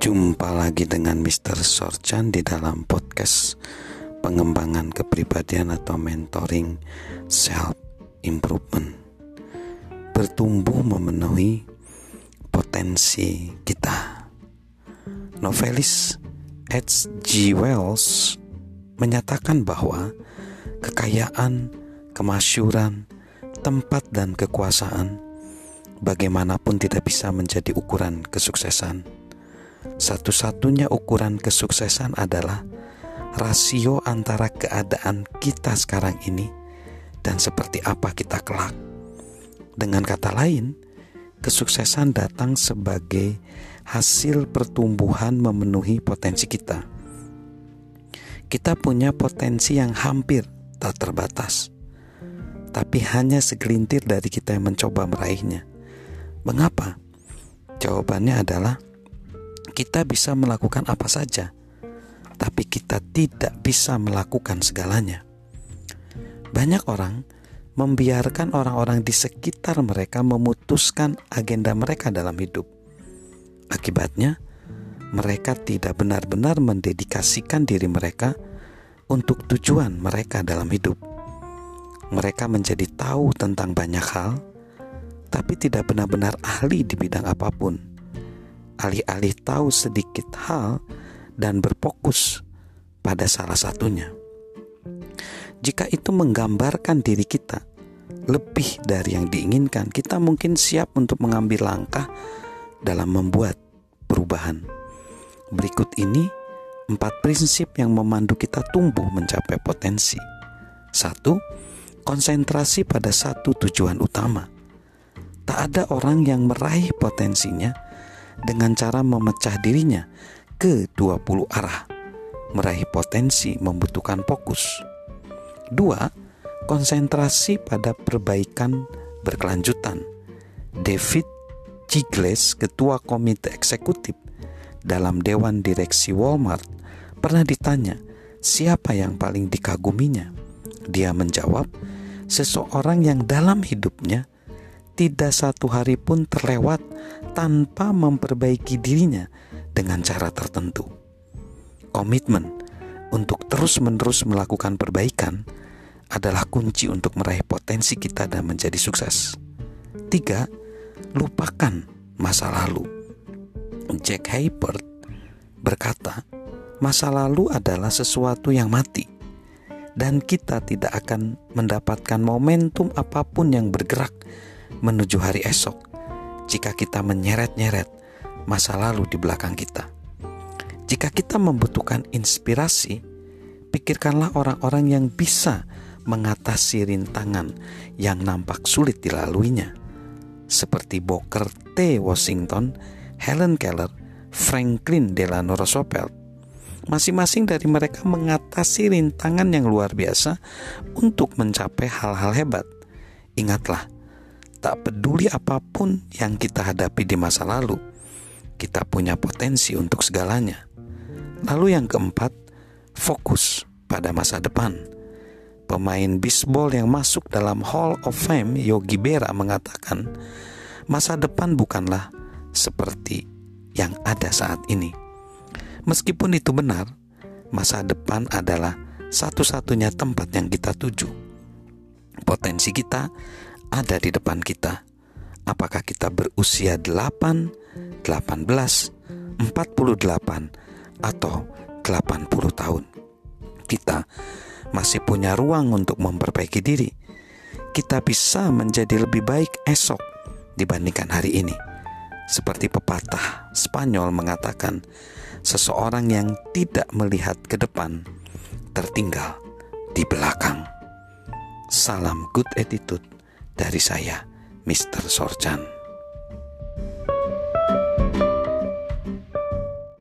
Jumpa lagi dengan Mr. Sorchan di dalam podcast pengembangan kepribadian atau mentoring self improvement. Bertumbuh memenuhi potensi kita. Novelis H.G. Wells menyatakan bahwa kekayaan, kemasyuran, tempat dan kekuasaan bagaimanapun tidak bisa menjadi ukuran kesuksesan satu-satunya ukuran kesuksesan adalah rasio antara keadaan kita sekarang ini dan seperti apa kita kelak. Dengan kata lain, kesuksesan datang sebagai hasil pertumbuhan memenuhi potensi kita. Kita punya potensi yang hampir tak terbatas, tapi hanya segelintir dari kita yang mencoba meraihnya. Mengapa? Jawabannya adalah kita bisa melakukan apa saja, tapi kita tidak bisa melakukan segalanya. Banyak orang membiarkan orang-orang di sekitar mereka memutuskan agenda mereka dalam hidup. Akibatnya, mereka tidak benar-benar mendedikasikan diri mereka untuk tujuan mereka dalam hidup. Mereka menjadi tahu tentang banyak hal, tapi tidak benar-benar ahli di bidang apa pun alih-alih tahu sedikit hal dan berfokus pada salah satunya. Jika itu menggambarkan diri kita lebih dari yang diinginkan, kita mungkin siap untuk mengambil langkah dalam membuat perubahan. Berikut ini empat prinsip yang memandu kita tumbuh mencapai potensi. Satu, konsentrasi pada satu tujuan utama. Tak ada orang yang meraih potensinya dengan cara memecah dirinya ke 20 arah. Meraih potensi membutuhkan fokus. Dua, konsentrasi pada perbaikan berkelanjutan. David Chigles, ketua komite eksekutif dalam dewan direksi Walmart, pernah ditanya siapa yang paling dikaguminya. Dia menjawab, seseorang yang dalam hidupnya tidak satu hari pun terlewat tanpa memperbaiki dirinya dengan cara tertentu. Komitmen untuk terus-menerus melakukan perbaikan adalah kunci untuk meraih potensi kita dan menjadi sukses. Tiga, lupakan masa lalu. Jack Hayford berkata, masa lalu adalah sesuatu yang mati dan kita tidak akan mendapatkan momentum apa pun yang bergerak menuju hari esok jika kita menyeret-nyeret masa lalu di belakang kita. Jika kita membutuhkan inspirasi, pikirkanlah orang-orang yang bisa mengatasi rintangan yang nampak sulit dilaluinya, seperti Booker T. Washington, Helen Keller, Franklin Delano Roosevelt. Masing-masing dari mereka mengatasi rintangan yang luar biasa untuk mencapai hal-hal hebat. Ingatlah, tak peduli apa pun yang kita hadapi di masa lalu, kita punya potensi untuk segalanya. Lalu yang keempat, fokus pada masa depan. Pemain bisbol yang masuk dalam Hall of Fame, Yogi Berra mengatakan, masa depan bukanlah seperti yang ada saat ini. Meskipun itu benar, masa depan adalah satu-satunya tempat yang kita tuju. Potensi kita ada di depan kita. Apakah kita berusia 8, 18, 48, atau 80 tahun? Kita masih punya ruang untuk memperbaiki diri. Kita bisa menjadi lebih baik esok dibandingkan hari ini. Seperti pepatah Spanyol mengatakan, seseorang yang tidak melihat ke depan tertinggal di belakang. Salam good attitude dari saya, Mr. Sorchan.